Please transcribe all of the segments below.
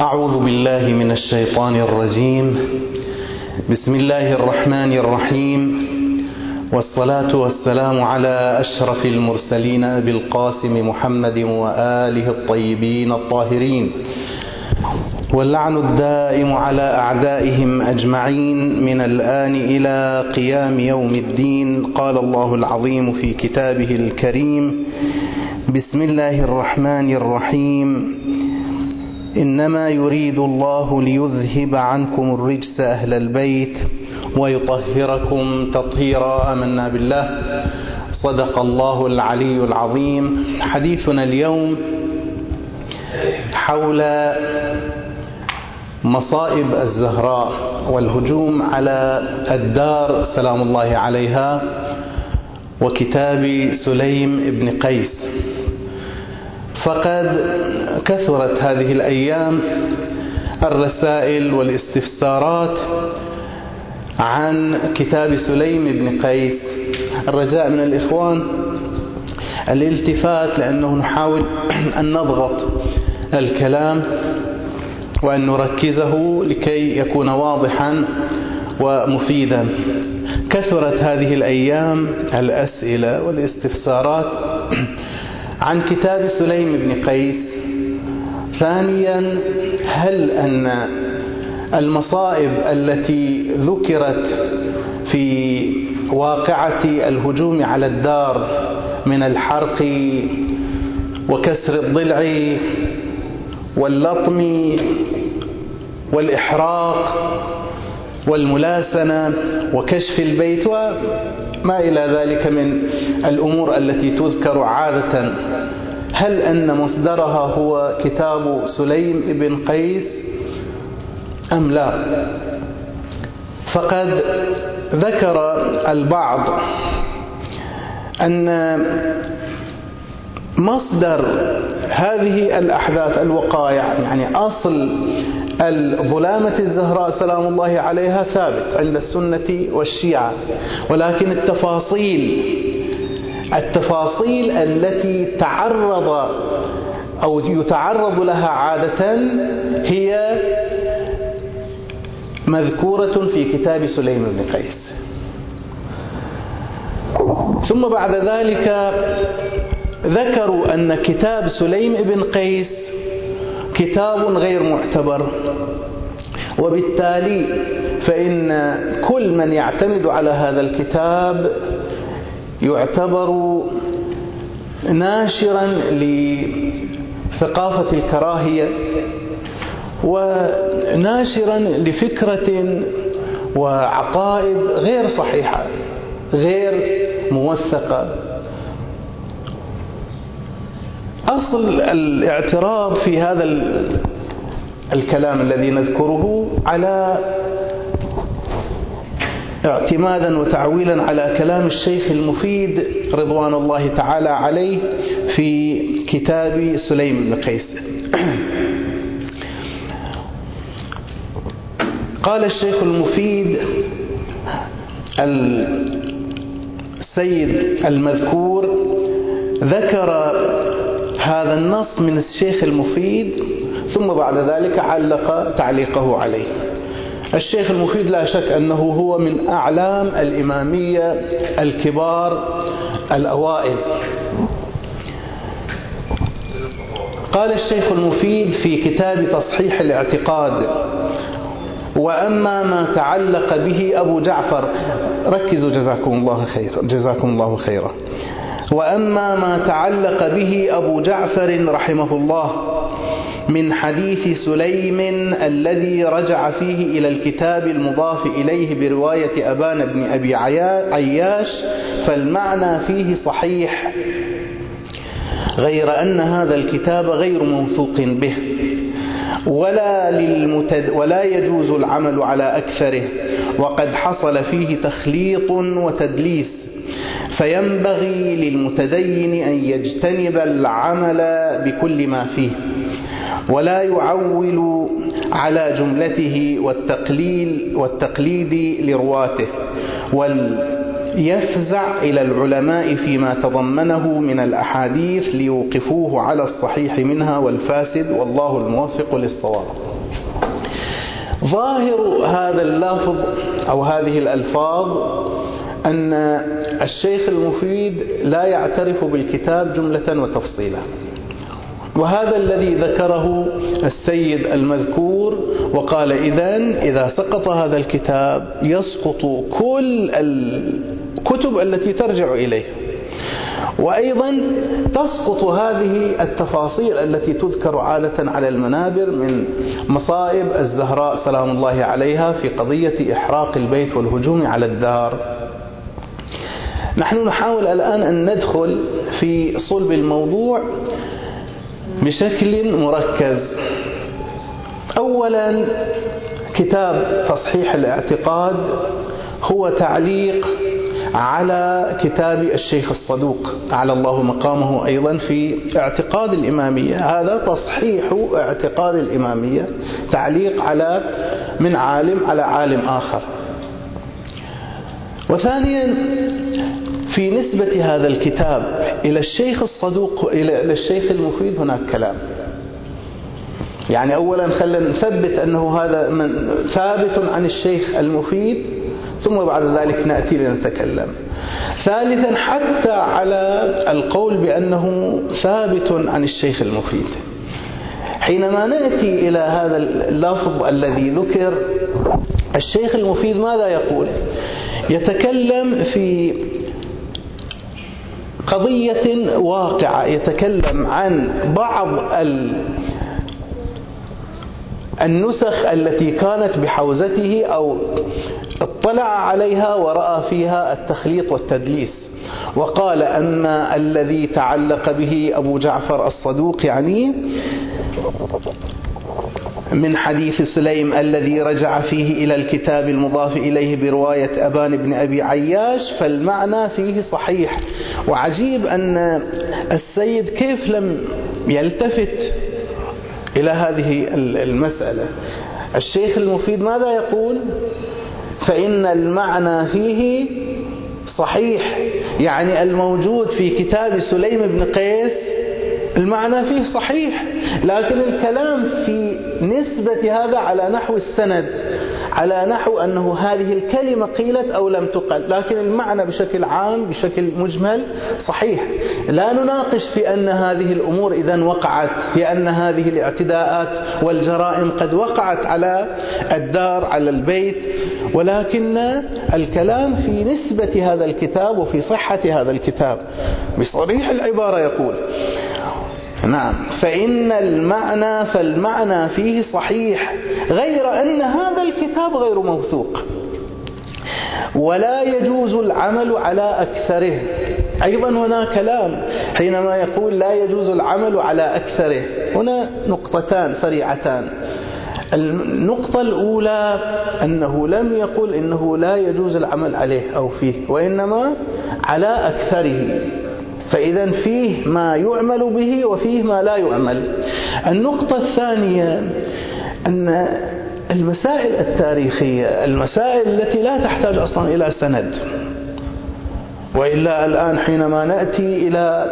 أعوذ بالله من الشيطان الرجيم. بسم الله الرحمن الرحيم. والصلاة والسلام على أشرف المرسلين أبي القاسم محمد وآله الطيبين الطاهرين. واللعن الدائم على أعدائهم أجمعين من الآن إلى قيام يوم الدين. قال الله العظيم في كتابه الكريم بسم الله الرحمن الرحيم. إنما يريد الله ليذهب عنكم الرجس أهل البيت ويطهركم تطهيرا. آمنا بالله. صدق الله العلي العظيم. حديثنا اليوم حول مصائب الزهراء والهجوم على الدار. سلام الله عليها. وكتاب سليم بن قيس. فقد كثرت هذه الأيام الرسائل والاستفسارات عن كتاب سليم بن قيس. الرجاء من الإخوان الالتفات لأنه نحاول أن نضغط الكلام وأن نركزه لكي يكون واضحا ومفيدا. كثرت هذه الأيام الأسئلة والاستفسارات عن كتاب سليم بن قيس. ثانيا هل أن المصائب التي ذكرت في واقعة الهجوم على الدار من الحرق وكسر الضلع واللطم والإحراق والملاسنة وكشف البيت وما إلى ذلك من الأمور التي تذكر عادة. هل أن مصدرها هو كتاب سليم بن قيس؟ أم لا؟ فقد ذكر البعض أن مصدر هذه الأحداث الوقائع يعني أصل الظلامة الزهراء سلام الله عليها ثابت عند السنة والشيعة. ولكن التفاصيل التفاصيل التي تعرض أو يتعرض لها عادة هي مذكورة في كتاب سليم بن قيس. ثم بعد ذلك ذكروا أن كتاب سليم بن قيس كتاب غير معتبر. وبالتالي فإن كل من يعتمد على هذا الكتاب يعتبر ناشرا لثقافة الكراهية وناشرا لفكرة وعقائد غير صحيحة غير موثقة. أصل الاعتراض في هذا الكلام الذي نذكره على اعتمادا وتعويلا على كلام الشيخ المفيد رضوان الله تعالى عليه في كتاب سليم بن قيس. قال الشيخ المفيد السيد المذكور ذكر هذا النص من الشيخ المفيد ثم بعد ذلك علق تعليقه عليه. الشيخ المفيد لا شك أنه هو من أعلام الإمامية الكبار الأوائل. قال الشيخ المفيد في كتاب تصحيح الاعتقاد وأما ما تعلق به أبو جعفر ركزوا جزاكم الله خيرا جزاكم الله خيرا. وأما ما تعلق به أبو جعفر رحمه الله من حديث سليم الذي رجع فيه إلى الكتاب المضاف إليه برواية أبان بن أبي عياش فالمعنى فيه صحيح غير أن هذا الكتاب غير موثوق به ولا, للمتد ولا يجوز العمل على أكثره وقد حصل فيه تخليط وتدليس. فينبغي للمتدين أن يجتنب العمل بكل ما فيه ولا يعول على جملته والتقليل والتقليد لرواته يفزع إلى العلماء فيما تضمنه من الأحاديث ليوقفوه على الصحيح منها والفاسد والله الموفق للصواب. ظاهر هذا اللفظ أو هذه الألفاظ أن الشيخ المفيد لا يعترف بالكتاب جملة وتفصيلا. وهذا الذي ذكره السيد المذكور وقال إذا إذا سقط هذا الكتاب يسقط كل الكتب التي ترجع إليه. وأيضا تسقط هذه التفاصيل التي تذكر عادة على المنابر من مصائب الزهراء سلام الله عليها في قضية إحراق البيت والهجوم على الدار. نحن نحاول الآن أن ندخل في صلب الموضوع بشكل مركز. أولا كتاب تصحيح الاعتقاد هو تعليق على كتاب الشيخ الصدوق على الله مقامه أيضا في اعتقاد الإمامية. هذا تصحيح اعتقاد الإمامية تعليق على من عالم على عالم آخر. وثانيا في نسبة هذا الكتاب إلى الشيخ الصدوق إلى الشيخ المفيد هناك كلام. يعني أولا خلينا نثبت أنه هذا من ثابت عن الشيخ المفيد ثم بعد ذلك نأتي لنتكلم. ثالثا حتى على القول بأنه ثابت عن الشيخ المفيد. حينما نأتي إلى هذا اللفظ الذي ذكر الشيخ المفيد ماذا يقول؟ يتكلم في قضية واقعة يتكلم عن بعض النسخ التي كانت بحوزته أو اطلع عليها ورأى فيها التخليط والتدليس. وقال أما الذي تعلق به أبو جعفر الصدوق يعني من حديث سليم الذي رجع فيه إلى الكتاب المضاف إليه برواية أبان بن أبي عياش فالمعنى فيه صحيح. وعجيب أن السيد كيف لم يلتفت إلى هذه المسألة. الشيخ المفيد ماذا يقول؟ فإن المعنى فيه صحيح. يعني الموجود في كتاب سليم بن قيس المعنى فيه صحيح لكن الكلام في نسبة هذا على نحو السند على نحو أنه هذه الكلمة قيلت أو لم تقل لكن المعنى بشكل عام بشكل مجمل صحيح. لا نناقش في أن هذه الأمور إذا وقعت في أن هذه الاعتداءات والجرائم قد وقعت على الدار على البيت ولكن الكلام في نسبة هذا الكتاب وفي صحة هذا الكتاب. بصريح العبارة يقول نعم. فإن المعنى فالمعنى فيه صحيح غير أن هذا الكتاب غير موثوق. ولا يجوز العمل على أكثره. أيضا هنا كلام حينما يقول لا يجوز العمل على أكثره. هنا نقطتان سريعتان. النقطة الأولى أنه لم يقل إنه لا يجوز العمل عليه أو فيه وإنما على أكثره. فإذا فيه ما يعمل به وفيه ما لا يعمل. النقطة الثانية أن المسائل التاريخية المسائل التي لا تحتاج أصلا إلى سند وإلا الآن حينما نأتي إلى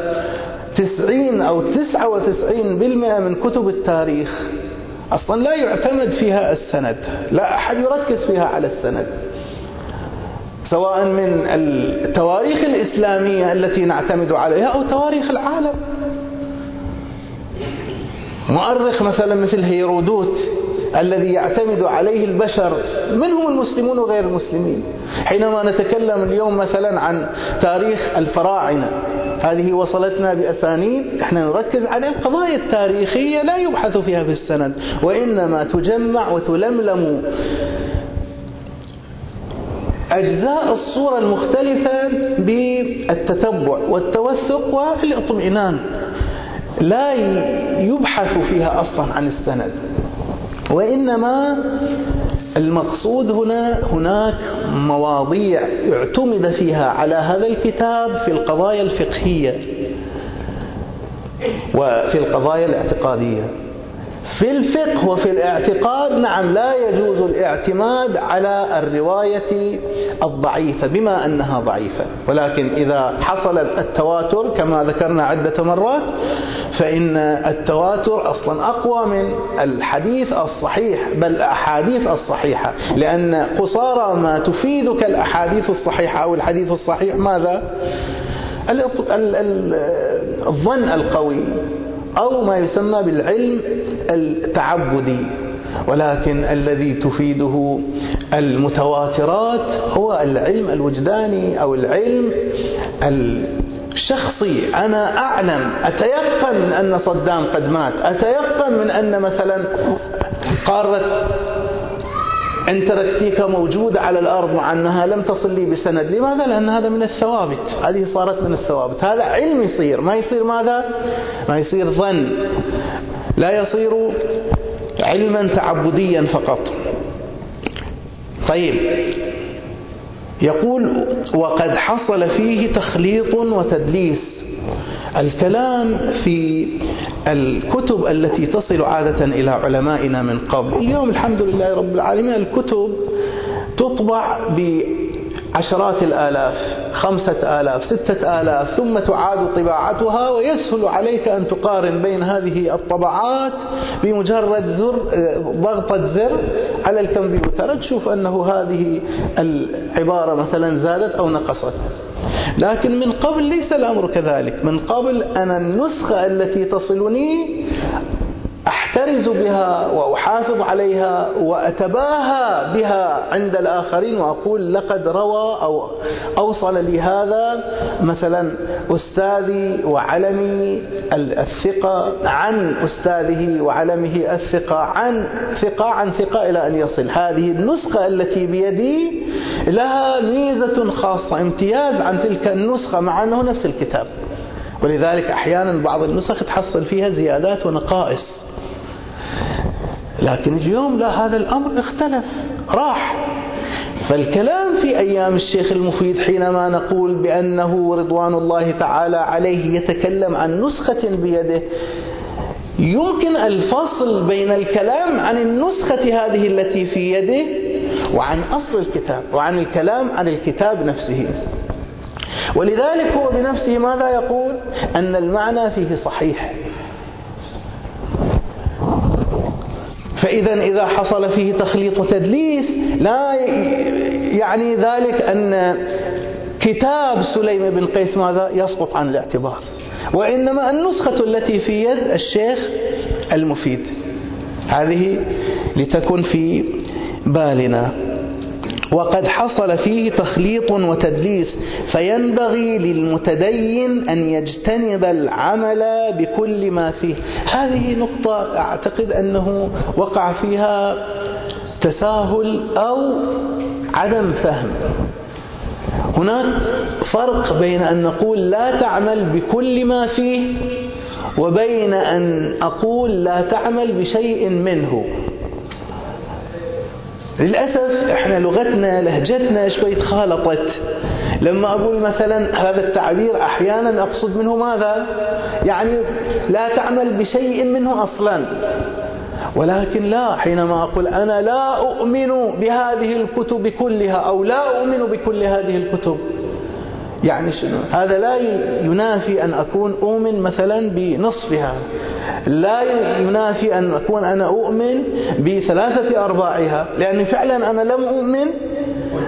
تسعين أو تسعة وتسعين بالمئة من كتب التاريخ أصلا لا يعتمد فيها السند لا أحد يركز فيها على السند. سواء من التواريخ الإسلامية التي نعتمد عليها أو تواريخ العالم. مؤرخ مثلا مثل هيرودوت الذي يعتمد عليه البشر منهم المسلمون وغير المسلمين؟ حينما نتكلم اليوم مثلا عن تاريخ الفراعنة هذه وصلتنا بأسانيد إحنا نركز على القضايا التاريخية لا يبحث فيها في السند وإنما تجمع وتلملم أجزاء الصورة المختلفة بالتتبع والتوثق والاطمئنان. لا يبحث فيها أصلا عن السند وإنما المقصود هنا هناك مواضيع اعتمد فيها على هذا الكتاب في القضايا الفقهية وفي القضايا الاعتقادية. في الفقه وفي الاعتقاد نعم لا يجوز الاعتماد على الرواية الضعيفة بما أنها ضعيفة. ولكن إذا حصل التواتر كما ذكرنا عدة مرات فإن التواتر أصلا أقوى من الحديث الصحيح بل الأحاديث الصحيحة. لأن قصارى ما تفيدك الأحاديث الصحيحة أو الحديث الصحيح ماذا؟ الظن القوي. أو ما يسمى بالعلم التعبدي ولكن الذي تفيده المتواترات هو العلم الوجداني أو العلم الشخصي. أنا أعلم أتيقن أن صدام قد مات أتيقن من أن مثلا قارة انتركتيكا موجودة على الأرض مع أنها لم تصل لي بسند. لماذا؟ لأن هذا من الثوابت. هذه صارت من الثوابت. هذا علم يصير. ما يصير ماذا؟ ما يصير ظن. لا يصير علما تعبديا فقط. طيب. يقول وقد حصل فيه تخليط وتدليس. الكلام في الكتب التي تصل عادة إلى علمائنا من قبل. اليوم الحمد لله رب العالمين الكتب تطبع عشرات الآلاف خمسة آلاف ستة آلاف ثم تعاد طباعتها ويسهل عليك أن تقارن بين هذه الطبعات بمجرد زر ضغطة زر على الكمبيوتر تشوف أنه هذه العبارة مثلا زادت أو نقصت. لكن من قبل ليس الأمر كذلك. من قبل أنا النسخة التي تصلني أحترز بها وأحافظ عليها وأتباهى بها عند الآخرين وأقول لقد روى أو أوصل لي هذا مثلا أستاذي وعلمي الثقة عن أستاذه وعلمه الثقة عن ثقة عن ثقة إلى أن يصل. هذه النسخة التي بيدي لها ميزة خاصة امتياز عن تلك النسخة مع أنه نفس الكتاب. ولذلك أحيانا بعض النسخ تحصل فيها زيادات ونقائص. لكن اليوم لا هذا الأمر اختلف راح. فالكلام في أيام الشيخ المفيد حينما نقول بأنه رضوان الله تعالى عليه يتكلم عن نسخة بيده يمكن الفصل بين الكلام عن النسخة هذه التي في يده وعن أصل الكتاب وعن الكلام عن الكتاب نفسه. ولذلك هو بنفسه ماذا يقول؟ أن المعنى فيه صحيح. فإذا إذا حصل فيه تخليط وتدليس لا يعني ذلك أن كتاب سليم بن قيس ماذا؟ يسقط عن الاعتبار. وإنما النسخة التي في يد الشيخ المفيد. هذه لتكن في بالنا. وقد حصل فيه تخليط وتدليس فينبغي للمتدين أن يجتنب العمل بكل ما فيه. هذه نقطة أعتقد أنه وقع فيها تساهل أو عدم فهم. هناك فرق بين أن نقول لا تعمل بكل ما فيه وبين أن أقول لا تعمل بشيء منه. للأسف إحنا لغتنا لهجتنا شوي تخالطت. لما أقول مثلا هذا التعبير أحيانا أقصد منه ماذا؟ يعني لا تعمل بشيء منه أصلا. ولكن لا حينما أقول أنا لا أؤمن بهذه الكتب كلها أو لا أؤمن بكل هذه الكتب يعني شنو؟ هذا لا ينافي أن أكون أؤمن مثلا بنصفها. لا ينافي أن أكون أنا أؤمن بثلاثة أرباعها. لأني فعلا أنا لم أؤمن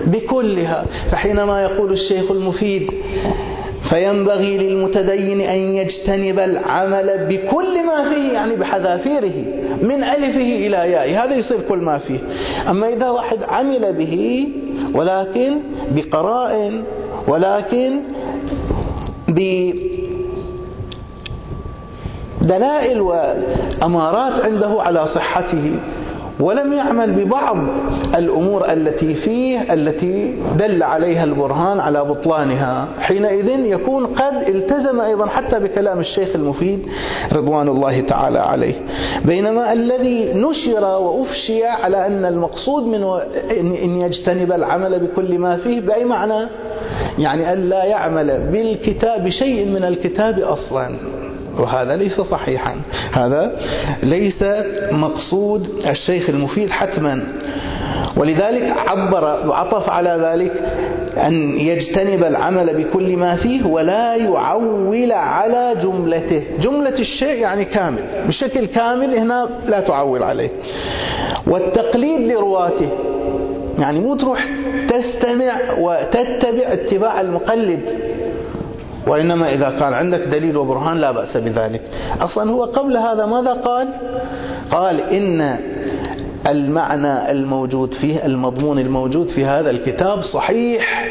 بكلها. فحينما يقول الشيخ المفيد فينبغي للمتدين أن يجتنب العمل بكل ما فيه يعني بحذافيره من ألفه إلى يائه. هذا يصير كل ما فيه. أما إذا واحد عمل به ولكن بقراء ولكن بدلائل وأمارات عنده على صحته. ولم يعمل ببعض الأمور التي فيه التي دل عليها البرهان على بطلانها. حينئذ يكون قد التزم أيضا حتى بكلام الشيخ المفيد رضوان الله تعالى عليه. بينما الذي نشر وأفشي على أن المقصود منه أن يجتنب العمل بكل ما فيه بأي معنى؟ يعني أن لا يعمل بالكتاب شيء من الكتاب أصلا. وهذا ليس صحيحا. هذا ليس مقصود الشيخ المفيد حتما. ولذلك عبر وعطف على ذلك أن يجتنب العمل بكل ما فيه ولا يعول على جملته. جملة الشيء يعني كامل. بشكل كامل هنا لا تعول عليه. والتقليد لرواته. يعني مو تروح تستمع وتتبع اتباع المقلد. وإنما إذا كان عندك دليل وبرهان لا بأس بذلك. أصلا هو قبل هذا ماذا قال؟ قال إن المعنى الموجود فيه المضمون الموجود في هذا الكتاب صحيح.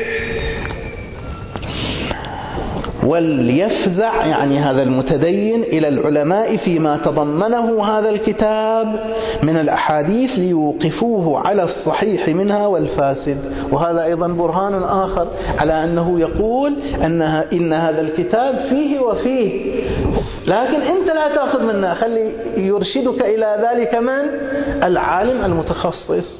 وليفزع يعني هذا المتدين إلى العلماء فيما تضمنه هذا الكتاب من الأحاديث ليوقفوه على الصحيح منها والفاسد. وهذا أيضا برهان آخر على أنه يقول أنها إن هذا الكتاب فيه وفيه. لكن أنت لا تأخذ منه خلي يرشدك إلى ذلك من؟ العالم المتخصص.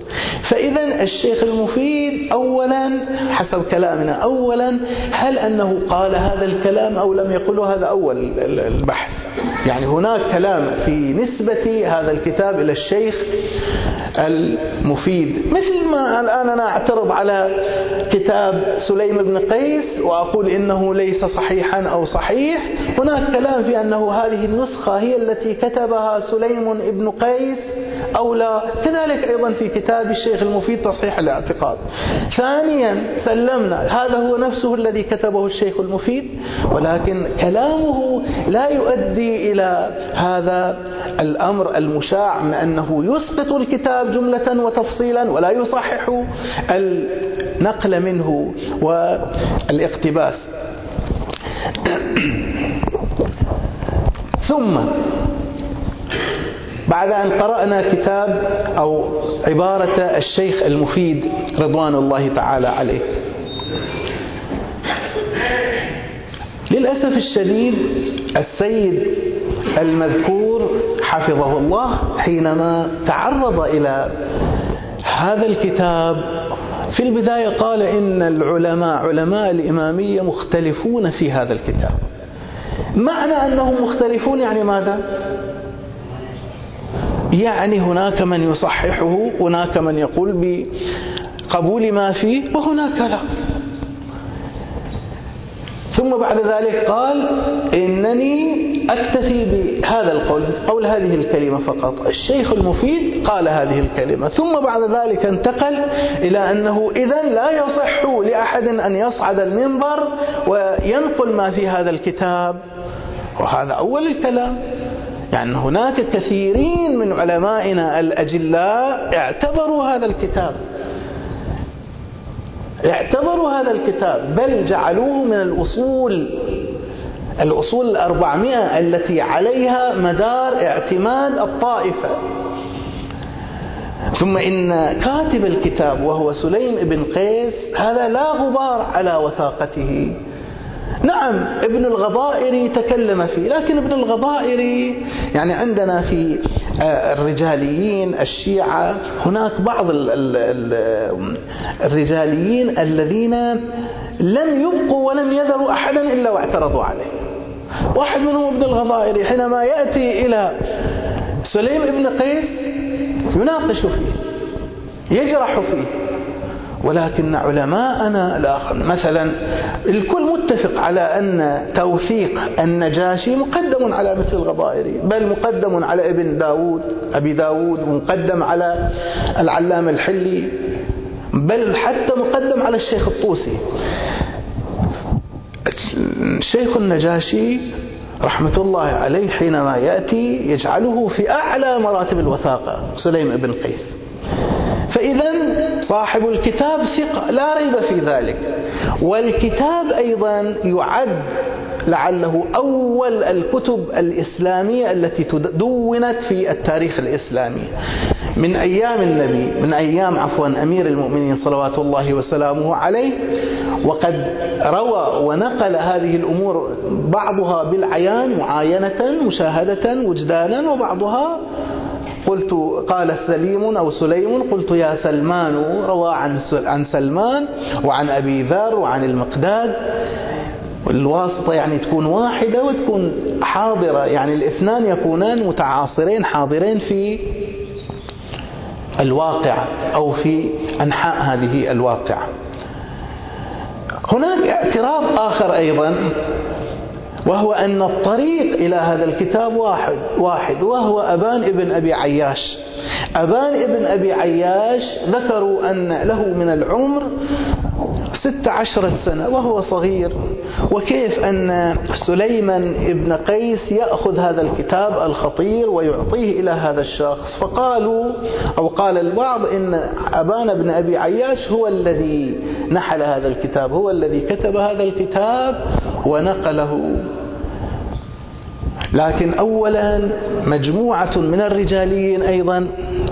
فإذا الشيخ المفيد أولا حسب كلامنا أولا هل أنه قال هذا الكلام أو لم يقله هذا أول البحث. يعني هناك كلام في نسبة هذا الكتاب إلى الشيخ المفيد. مثل ما الآن أنا أعترض على كتاب سليم بن قيس وأقول إنه ليس صحيحا أو صحيح. هناك كلام في أنه هذه النسخة هي التي كتبها سليم بن قيس أو لا. كذلك أيضا في كتاب الشيخ المفيد تصحيح الاعتقاد. ثانيا سلمنا هذا هو نفسه الذي كتبه الشيخ المفيد ولكن كلامه لا يؤدي إلى هذا الأمر المشاع من أنه يسقط الكتاب جملة وتفصيلا ولا يصحح النقل منه والاقتباس. ثم بعد أن قرأنا كتاب أو عبارة الشيخ المفيد رضوان الله تعالى عليه للأسف الشديد السيد المذكور حفظه الله حينما تعرض إلى هذا الكتاب في البداية قال إن العلماء علماء الإمامية مختلفون في هذا الكتاب معنى أنهم مختلفون يعني ماذا؟ يعني هناك من يصححه هناك من يقول بقبول ما فيه وهناك لا. ثم بعد ذلك قال إنني أكتفي بهذا القول أو هذه الكلمة فقط. الشيخ المفيد قال هذه الكلمة. ثم بعد ذلك انتقل إلى أنه إذا لا يصح لأحد أن يصعد المنبر وينقل ما في هذا الكتاب. وهذا أول الكلام. يعني هناك كثيرين من علمائنا الأجلاء اعتبروا هذا الكتاب. اعتبروا هذا الكتاب. بل جعلوه من الأصول. الأصول الأربعمائة التي عليها مدار اعتماد الطائفة. ثم إن كاتب الكتاب وهو سليم بن قيس هذا لا غبار على وثاقته. نعم ابن الغضائري تكلم فيه لكن ابن الغضائري يعني عندنا في آه، الرجاليين الشيعة هناك بعض الرجاليين الذين لم يبقوا ولم يذروا أحدا إلا واعترضوا عليه. واحد منهم ابن الغضائري حينما يأتي إلى سليم ابن قيس يناقش فيه يجرح فيه. ولكن علماءنا الآخر مثلا الكل متفق على أن توثيق النجاشي مقدم على مثل الغضائري بل مقدم على ابن داود أبي داود ومقدم على العلامة الحلي بل حتى مقدم على الشيخ الطوسي. الشيخ النجاشي رحمة الله عليه حينما يأتي يجعله في أعلى مراتب الوثاقة سليم بن قيس. فإذا صاحب الكتاب ثقة لا ريب في ذلك. والكتاب أيضا يعد لعله أول الكتب الإسلامية التي دونت في التاريخ الإسلامي. من أيام النبي من أيام عفوا أمير المؤمنين صلوات الله وسلامه عليه وقد روى ونقل هذه الأمور بعضها بالعيان معاينة مشاهدة وجدانا وبعضها قلت قال سليم أو سليم قلت يا سلمان روى عن عن سلمان وعن أبي ذر وعن المقداد. الواسطة يعني تكون واحدة وتكون حاضرة يعني الاثنان يكونان متعاصرين حاضرين في الواقع أو في أنحاء هذه الواقعة هناك اعتراض آخر أيضا. وهو أن الطريق إلى هذا الكتاب واحد واحد. وهو أبان ابن أبي عياش. أبان ابن أبي عياش ذكروا أن له من العمر ست عشرة سنة وهو صغير. وكيف أن سليمان ابن قيس يأخذ هذا الكتاب الخطير ويعطيه إلى هذا الشخص؟ فقالوا أو قال البعض إن أبان بن أبي عياش هو الذي نحل هذا الكتاب هو الذي كتب هذا الكتاب ونقله. لكن أولا مجموعة من الرجاليين أيضا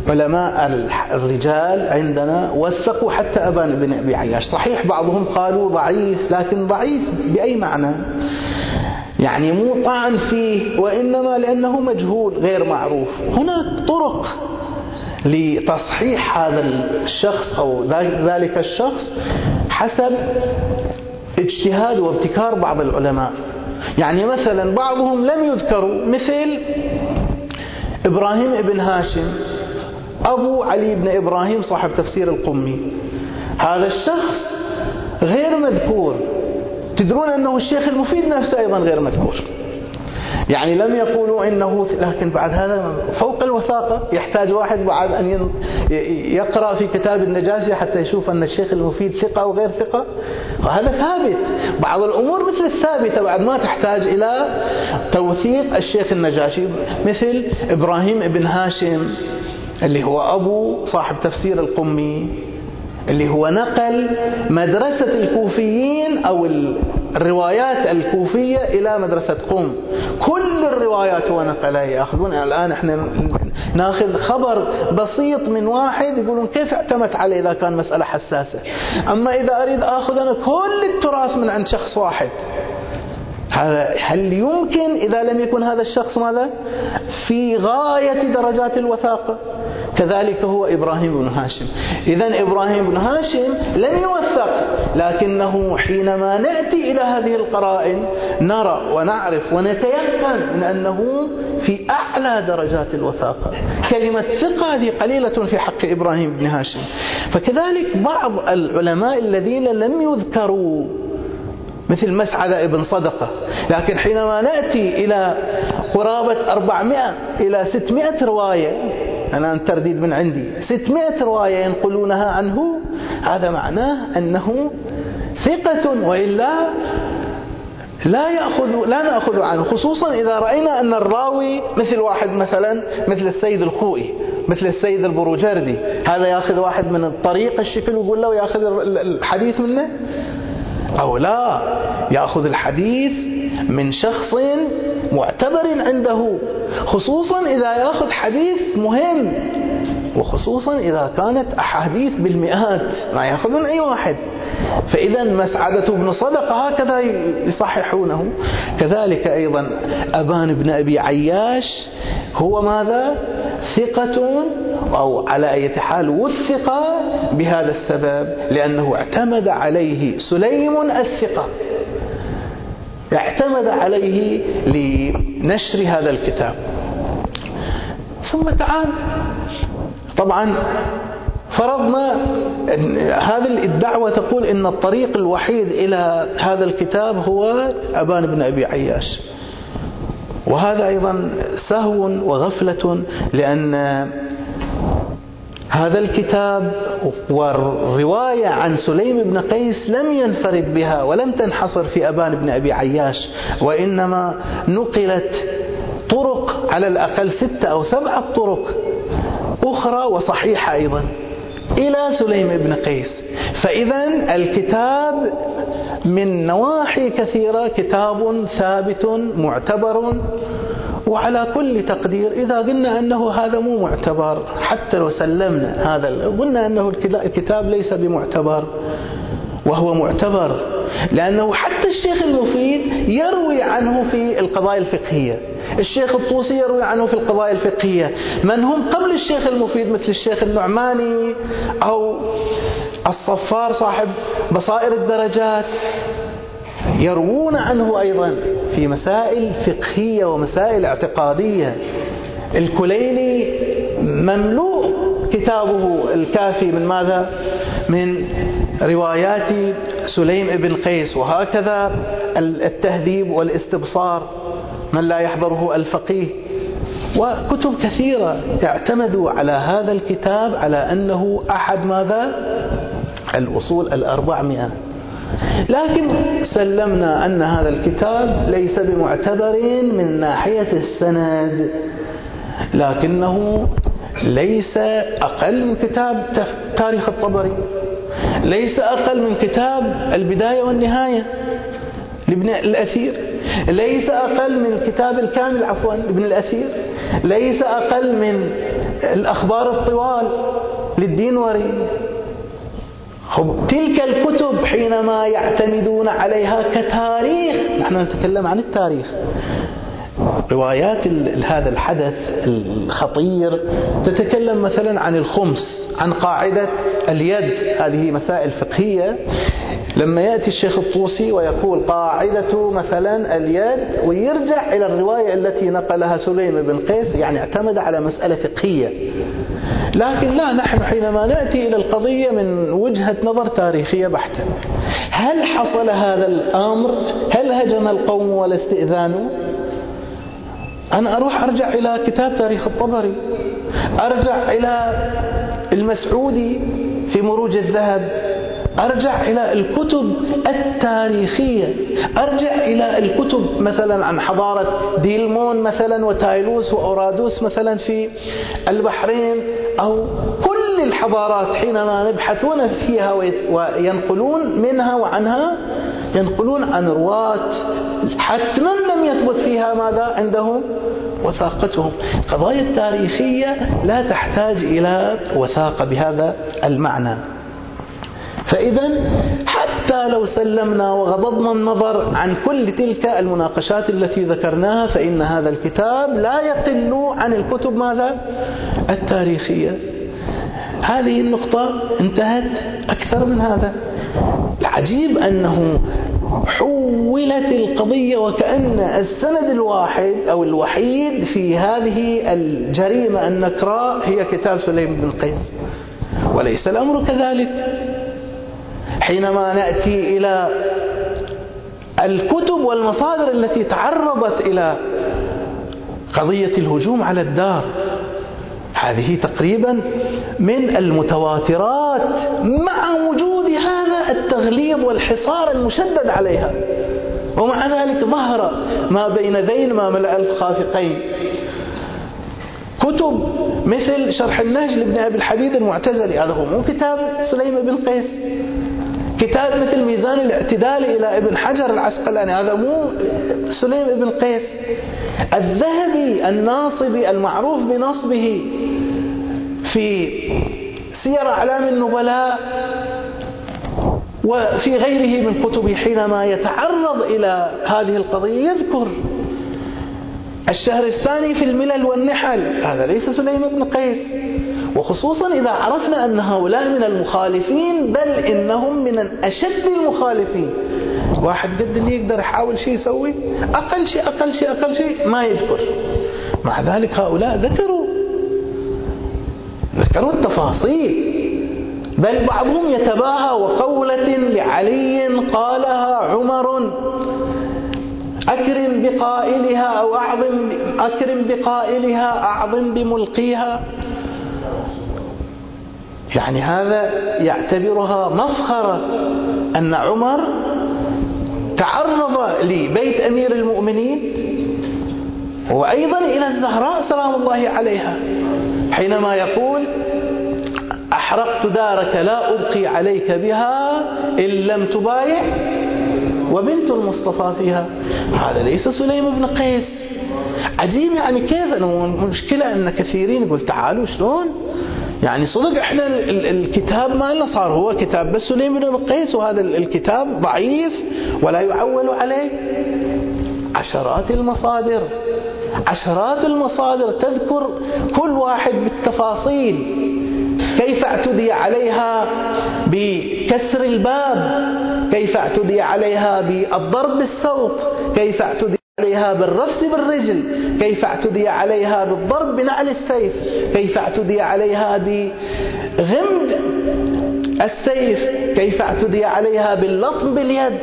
علماء الرجال عندنا وثقوا حتى أبان بن أبي عياش. صحيح بعضهم قالوا ضعيف لكن ضعيف بأي معنى؟ يعني مو طعن فيه وإنما لأنه مجهول غير معروف. هناك طرق لتصحيح هذا الشخص أو ذلك الشخص حسب اجتهاد وابتكار بعض العلماء. يعني مثلا بعضهم لم يذكروا مثل إبراهيم ابن هاشم أبو علي بن إبراهيم صاحب تفسير القمي. هذا الشخص غير مذكور. تدرون أنه الشيخ المفيد نفسه أيضا غير مذكور. يعني لم يقولوا إنه لكن بعد هذا فوق الوثاقة يحتاج واحد بعد أن يقرأ في كتاب النجاشي حتى يشوف أن الشيخ المفيد ثقة أو غير ثقة. وهذا ثابت. بعض الأمور مثل الثابتة بعد ما تحتاج إلى توثيق الشيخ النجاشي مثل إبراهيم ابن هاشم اللي هو أبو صاحب تفسير القمي اللي هو نقل مدرسة الكوفيين أو الروايات الكوفية إلى مدرسة قم. كل الروايات هو نقلها يأخذون الآن إحنا ناخذ خبر بسيط من واحد يقولون كيف اعتمدت عليه إذا كان مسألة حساسة. أما إذا أريد أخذ أنا كل التراث من عند شخص واحد. هذا هل يمكن إذا لم يكن هذا الشخص ماذا؟ في غاية درجات الوثاقة كذلك هو إبراهيم بن هاشم. إذا إبراهيم بن هاشم لم يوثق لكنه حينما نأتي إلى هذه القرائن نرى ونعرف ونتيقن من أنه في أعلى درجات الوثاقة كلمة ثقة هذه قليلة في حق إبراهيم بن هاشم. فكذلك بعض العلماء الذين لم يذكروا مثل مسعدة ابن صدقة. لكن حينما نأتي إلى قرابة 400 إلى 600 رواية أنا ترديد من عندي 600 رواية ينقلونها عنه هذا معناه أنه ثقة وإلا لا يأخذ لا نأخذ عنه خصوصا إذا رأينا أن الراوي مثل واحد مثلا مثل السيد الخوئي مثل السيد البروجردي هذا يأخذ واحد من الطريق الشكل ويقول له يأخذ الحديث منه؟ أو لا يأخذ الحديث من شخص معتبر عنده خصوصا إذا يأخذ حديث مهم. وخصوصا إذا كانت أحاديث بالمئات ما يأخذون أي واحد. فإذا مسعدة بن صدقة هكذا يصححونه. كذلك أيضا أبان بن أبي عياش هو ماذا؟ ثقة أو على أي حال وثق بهذا السبب لأنه اعتمد عليه سليم الثقة. اعتمد عليه لنشر هذا الكتاب. ثم تعال طبعا فرضنا هذه الدعوة تقول إن الطريق الوحيد إلى هذا الكتاب هو أبان بن أبي عياش. وهذا أيضا سهو وغفلة لأن هذا الكتاب والرواية عن سليم بن قيس لم ينفرد بها ولم تنحصر في أبان بن أبي عياش وإنما نقلت طرق على الأقل ستة أو سبعة طرق أخرى وصحيحة أيضا. إلى سليم بن قيس. فإذا الكتاب من نواحي كثيرة كتاب ثابت معتبر. وعلى كل تقدير إذا قلنا أنه هذا مو معتبر حتى لو سلمنا هذا قلنا أنه الكتاب ليس بمعتبر وهو معتبر. لأنه حتى الشيخ المفيد يروي عنه في القضايا الفقهية. الشيخ الطوسي يروي عنه في القضايا الفقهية. من هم قبل الشيخ المفيد؟ مثل الشيخ النعماني أو الصفار صاحب بصائر الدرجات. يروون عنه أيضا في مسائل فقهية ومسائل اعتقادية. الكليلي مملوء كتابه الكافي من ماذا؟ من روايات سليم بن قيس وهكذا التهذيب والاستبصار من لا يحضره الفقيه. وكتب كثيرة اعتمدوا على هذا الكتاب على أنه أحد ماذا؟ الأصول الأربعمائة. لكن سلمنا أن هذا الكتاب ليس بمعتبر من ناحية السند لكنه ليس أقل من كتاب تاريخ الطبري. ليس أقل من كتاب البداية والنهاية لابن الأثير. ليس أقل من الكتاب الكامل عفوا لابن الأثير. ليس أقل من الأخبار الطوال للدينوري تلك الكتب حينما يعتمدون عليها كتاريخ. نحن نتكلم عن التاريخ. روايات هذا الحدث الخطير تتكلم مثلا عن الخمس. عن قاعدة اليد. هذه مسائل فقهية. لما يأتي الشيخ الطوسي ويقول قاعدة مثلا اليد ويرجع إلى الرواية التي نقلها سليم بن قيس يعني اعتمد على مسألة فقهية. لكن لا نحن حينما نأتي إلى القضية من وجهة نظر تاريخية بحتة. هل حصل هذا الأمر؟ هل هجم القوم ولا استئذانوا أنا أروح أرجع إلى كتاب تاريخ الطبري أرجع إلى المسعودي في مروج الذهب أرجع إلى الكتب التاريخية أرجع إلى الكتب مثلا عن حضارة ديلمون مثلا وتايلوس وأورادوس مثلا في البحرين أو كل الحضارات حينما نبحثون فيها وينقلون منها وعنها ينقلون عن رواة حتما لم يثبت فيها ماذا عندهم؟ وثاقتهم. القضايا التاريخية لا تحتاج إلى وثاقة بهذا المعنى. فإذا حتى لو سلمنا وغضضنا النظر عن كل تلك المناقشات التي ذكرناها فإن هذا الكتاب لا يقل عن الكتب ماذا؟ التاريخية. هذه النقطة انتهت أكثر من هذا. العجيب أنه حولت القضية وكأن السند الواحد أو الوحيد في هذه الجريمة النكراء هي كتاب سليم بن قيس وليس الأمر كذلك. حينما نأتي إلى الكتب والمصادر التي تعرضت إلى قضية الهجوم على الدار هذه تقريبا من المتواترات مع وجود هذا التغليب والحصار المشدد عليها. ومع ذلك ظهر ما بين ذيل ما ملأ الخافقين. كتب مثل شرح النهج لابن أبي الحديد المعتزلي هذا هو مو كتاب سليم بن قيس. كتاب مثل ميزان الاعتدال إلى ابن حجر العسقلاني هذا مو سليم بن قيس. الذهبي الناصبي المعروف بنصبه في سير أعلام النبلاء وفي غيره من كتبه حينما يتعرض إلى هذه القضية يذكر الشهر الثاني في الملل والنحل. هذا ليس سليم بن قيس. وخصوصا إذا عرفنا أن هؤلاء من المخالفين بل إنهم من أشد المخالفين. واحد قد اللي يقدر يحاول شيء يسوي أقل شيء أقل شيء أقل شيء ما يذكر. مع ذلك هؤلاء ذكروا ذكروا التفاصيل. بل بعضهم يتباهى وقولة لعلي قالها عمر أكرم بقائلها أو أعظم أكرم بقائلها أعظم بملقيها. يعني هذا يعتبرها مفخرة أن عمر تعرض لبيت أمير المؤمنين وأيضا إلى الزهراء سلام الله عليها حينما يقول أحرقت دارك لا أبقي عليك بها إن لم تبايع وبنت المصطفى فيها. هذا ليس سليم بن قيس. عجيب يعني كيف؟ المشكلة أن كثيرين يقول تعالوا شلون؟ يعني صدق إحنا الكتاب مالنا صار هو كتاب بس سليم بن قيس وهذا الكتاب ضعيف ولا يعول عليه. عشرات المصادر عشرات المصادر تذكر كل واحد بالتفاصيل. كيف اعتدي عليها بكسر الباب؟ كيف اعتدي عليها بالضرب بالسوط كيف اعتدي عليها بالرفس بالرجل كيف اعتدي عليها بالضرب بنعل السيف كيف اعتدي عليها بغمد السيف كيف اعتدي عليها باللطم باليد؟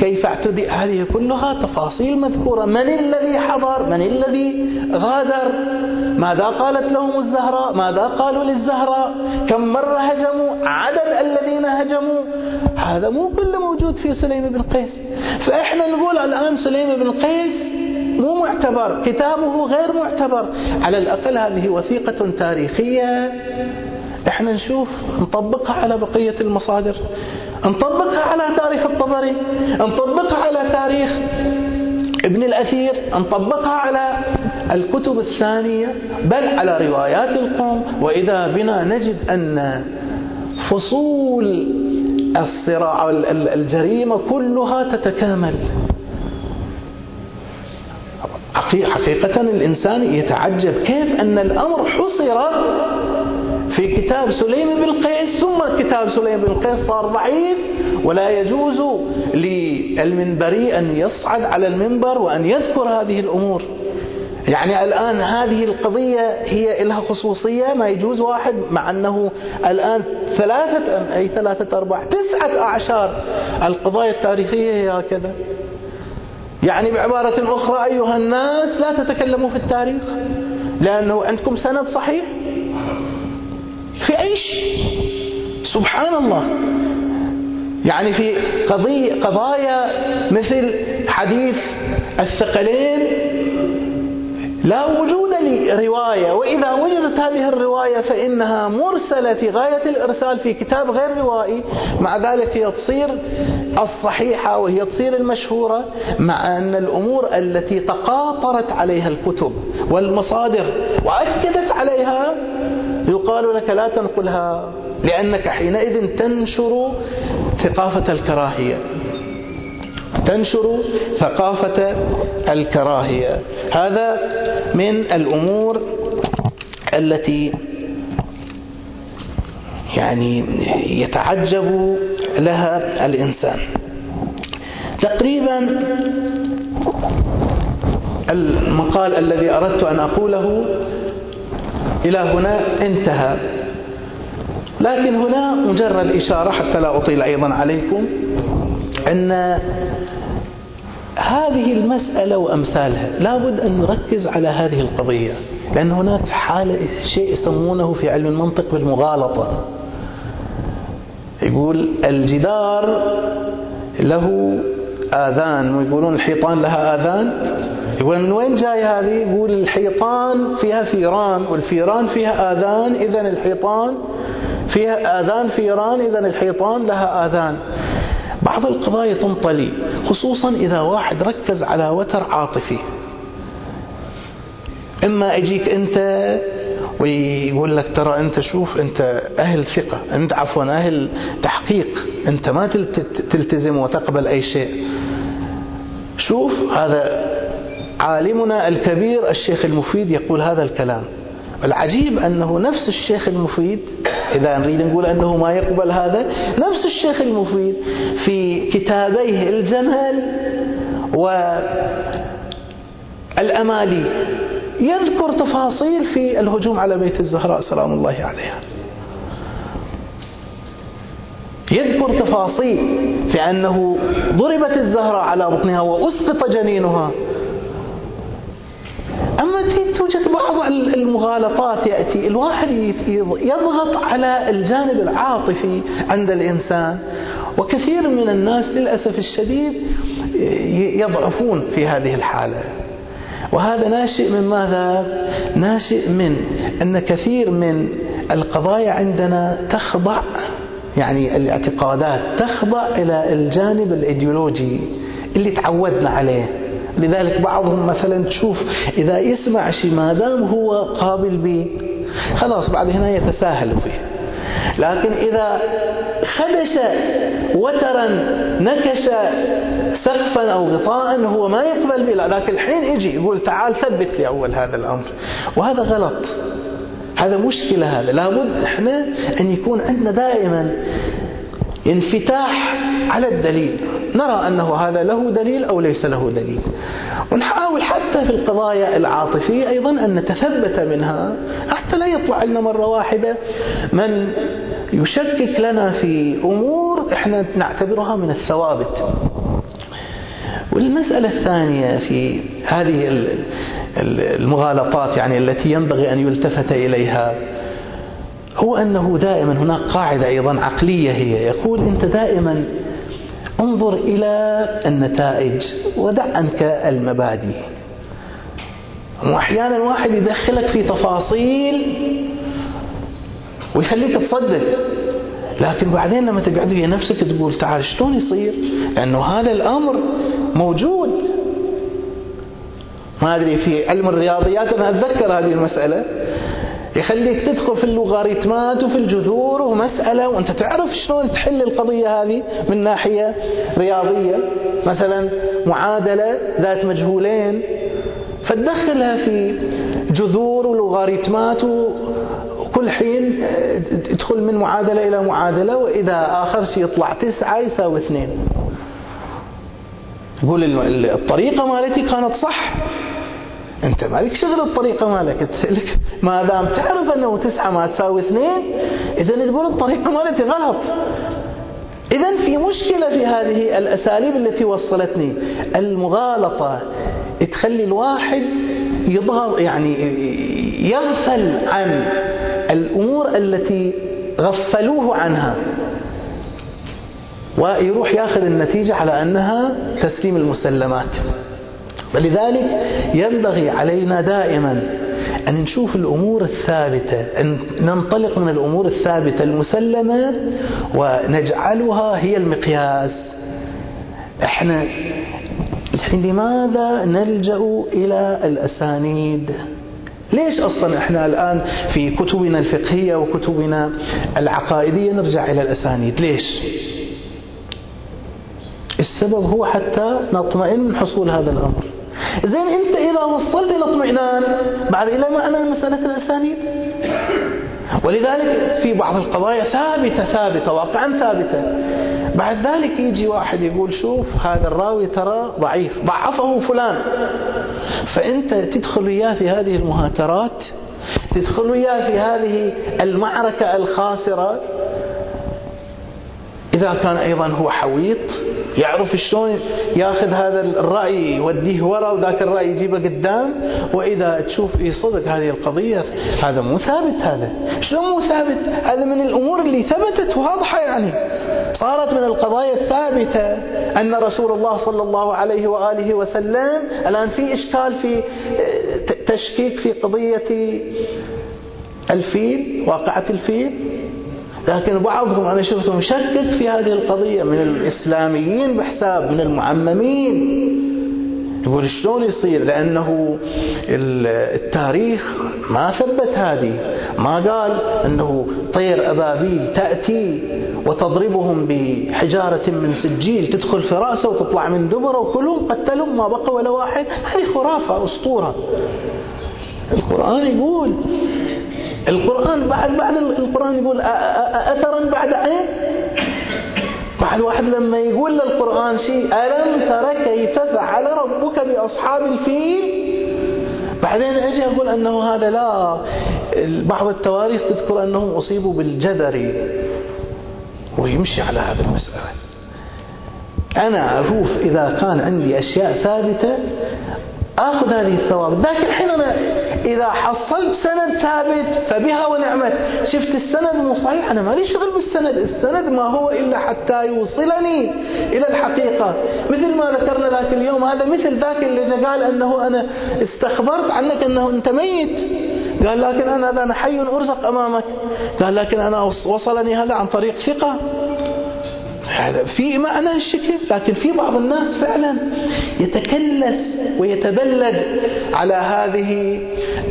كيف اعتدي؟ هذه كلها تفاصيل مذكورة. من الذي حضر؟ من الذي غادر؟ ماذا قالت لهم الزهراء؟ ماذا قالوا للزهراء؟ كم مرة هجموا؟ عدد الذين هجموا؟ هذا مو كله موجود في سليم بن قيس. فإحنا نقول الآن سليم بن قيس مو معتبر كتابه غير معتبر. على الأقل هذه وثيقة تاريخية. إحنا نشوف نطبقها على بقية المصادر نطبقها على تاريخ الطبري نطبقها على تاريخ ابن الأثير نطبقها على الكتب الثانية بل على روايات القوم. وإذا بنا نجد أن فصول الصراع الجريمة كلها تتكامل. حقيقة الإنسان يتعجب كيف أن الأمر حصر في كتاب سليم بن قيس ثم كتاب سليم بن قيس صار ضعيف ولا يجوز للمنبري أن يصعد على المنبر وأن يذكر هذه الأمور. يعني الآن هذه القضية هي لها خصوصية ما يجوز واحد مع أنه الآن ثلاثة أي ثلاثة أرباع تسعة أعشار القضايا التاريخية هي هكذا. يعني بعبارة أخرى أيها الناس لا تتكلموا في التاريخ لأنه عندكم سند صحيح في أي شيء سبحان الله يعني في قضية قضايا مثل حديث الثقلين لا وجود لرواية وإذا وجدت هذه الرواية فإنها مرسلة في غاية الإرسال في كتاب غير روائي مع ذلك هي تصير الصحيحة وهي تصير المشهورة مع أن الأمور التي تقاطرت عليها الكتب والمصادر وأكدت عليها يقال لك لا تنقلها لأنك حينئذ تنشر ثقافة الكراهية. تنشر ثقافة الكراهية. هذا من الأمور التي يعني يتعجب لها الإنسان. تقريبا المقال الذي أردت أن أقوله إلى هنا انتهى. لكن هنا مجرد إشارة حتى لا أطيل أيضا عليكم أن هذه المسألة وأمثالها لابد أن نركز على هذه القضية لأن هناك حالة شيء يسمونه في علم المنطق بالمغالطة. يقول الجدار له آذان ويقولون الحيطان لها آذان. يقول من وين جاي هذه؟ يقول الحيطان فيها فيران والفيران فيها آذان إذا الحيطان فيها آذان فيران إذا الحيطان لها آذان. بعض القضايا تنطلي خصوصا إذا واحد ركز على وتر عاطفي. إما أجيك أنت ويقول لك ترى أنت شوف أنت أهل ثقة أنت عفوا أهل تحقيق أنت ما تلتزم وتقبل أي شيء. شوف هذا عالمنا الكبير الشيخ المفيد يقول هذا الكلام. العجيب أنه نفس الشيخ المفيد إذا نريد نقول أنه ما يقبل هذا نفس الشيخ المفيد في كتابيه الجمل والأمالي يذكر تفاصيل في الهجوم على بيت الزهراء سلام الله عليها. يذكر تفاصيل في أنه ضربت الزهراء على بطنها وأسقط جنينها. أما توجد بعض المغالطات يأتي الواحد يضغط على الجانب العاطفي عند الإنسان. وكثير من الناس للأسف الشديد يضعفون في هذه الحالة. وهذا ناشئ من ماذا؟ ناشئ من أن كثير من القضايا عندنا تخضع يعني الاعتقادات تخضع إلى الجانب الإيديولوجي اللي تعودنا عليه. لذلك بعضهم مثلا تشوف إذا يسمع شيء ما دام هو قابل به خلاص بعد هنا يتساهل فيه. لكن إذا خدش وترا نكش سقفا أو غطاء هو ما يقبل به. لكن الحين يجي يقول تعال ثبت لي أول هذا الأمر. وهذا غلط. هذا مشكلة هذا. لابد إحنا أن يكون عندنا دائما انفتاح على الدليل. نرى أنه هذا له دليل أو ليس له دليل. ونحاول حتى في القضايا العاطفية أيضا أن نتثبت منها حتى لا يطلع لنا مرة واحدة من يشكك لنا في أمور إحنا نعتبرها من الثوابت. والمسألة الثانية في هذه المغالطات يعني التي ينبغي أن يلتفت إليها هو أنه دائما هناك قاعدة أيضا عقلية هي. يقول أنت دائما انظر إلى النتائج ودع عنك المبادئ. وأحيانا واحد يدخلك في تفاصيل ويخليك تصدق لكن بعدين لما تقعد ويا نفسك تقول تعال شلون يصير؟ لأنه هذا الأمر موجود. ما أدري في علم الرياضيات أنا أتذكر هذه المسألة. يخليك تدخل في اللوغاريتمات وفي الجذور ومسألة وأنت تعرف شلون تحل القضية هذه من ناحية رياضية. مثلا معادلة ذات مجهولين فتدخلها في جذور ولوغاريتمات وكل حين تدخل من معادلة إلى معادلة وإذا آخر شيء يطلع تسعة يساوي اثنين. يقول الطريقة مالتي كانت صح. أنت مالك شغل الطريقة مالك؟ ما دام تعرف أنه تسعة ما تساوي اثنين اذا تقول الطريقة مالتي غلط. اذا في مشكلة في هذه الأساليب التي وصلتني. المغالطة تخلي الواحد يظهر يعني يغفل عن الأمور التي غفلوه عنها. ويروح ياخذ النتيجة على أنها تسليم المسلمات. ولذلك ينبغي علينا دائما أن نشوف الأمور الثابتة أن ننطلق من الأمور الثابتة المسلمة ونجعلها هي المقياس. إحنا لماذا نلجأ إلى الأسانيد؟ ليش أصلا إحنا الآن في كتبنا الفقهية وكتبنا العقائدية نرجع إلى الأسانيد؟ ليش؟ السبب هو حتى نطمئن من حصول هذا الأمر. زين أنت إذا وصلت إلى اطمئنان بعد إلى معنى مسألة الأسانيد. ولذلك في بعض القضايا ثابتة ثابتة واقعا ثابتة. بعد ذلك يجي واحد يقول شوف هذا الراوي ترى ضعيف ضعفه فلان. فأنت تدخل وياه في هذه المهاترات تدخل وياه في هذه المعركة الخاسرة إذا كان أيضا هو حويط يعرف شلون ياخذ هذا الرأي يوديه ورا وذاك الرأي يجيبه قدام وإذا تشوف في صدق هذه القضية هذا مو ثابت هذا. شلون مو ثابت؟ هذا من الأمور اللي ثبتت واضحة يعني. صارت من القضايا الثابتة أن رسول الله صلى الله عليه وآله وسلم الآن في إشكال في تشكيك في قضية الفيل واقعة الفيل. لكن بعضهم أنا شفته مشكك في هذه القضية من الإسلاميين بحساب من المعممين. يقول شلون يصير؟ لأنه التاريخ ما ثبت هذه. ما قال أنه طير أبابيل تأتي وتضربهم بحجارة من سجيل تدخل في رأسه وتطلع من دبره وكلهم قتلهم. ما بقى ولا واحد. هذه خرافة أسطورة. القرآن يقول القرآن بعد بعد القرآن يقول أثرا بعد عين بعد واحد لما يقول للقرآن شيء ألم ترى كيف فعل ربك بأصحاب الفيل؟ بعدين أجي أقول أنه هذا لا. بعض التواريخ تذكر أنهم أصيبوا بالجدري ويمشي على هذا المسألة. أنا أشوف إذا كان عندي أشياء ثابتة آخذ هذه الثوابت ذاك الحين أنا إذا حصلت سند ثابت فبها ونعمت. شفت السند مو صحيح؟ أنا مالي شغل بالسند. السند ما هو إلا حتى يوصلني إلى الحقيقة. مثل ما ذكرنا ذاك اليوم هذا مثل ذاك اللي قال أنه أنا استخبرت عنك أنه أنت ميت. قال لكن أنا أنا حي أرزق أمامك. قال لكن أنا وصلني هذا عن طريق ثقة. في معنى الشكل لكن في بعض الناس فعلا يتكلس ويتبلد على هذه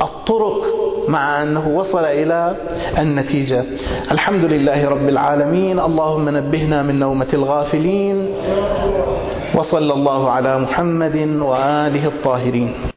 الطرق مع أنه وصل إلى النتيجة. الحمد لله رب العالمين اللهم نبهنا من نومة الغافلين وصلى الله على محمد وآله الطاهرين.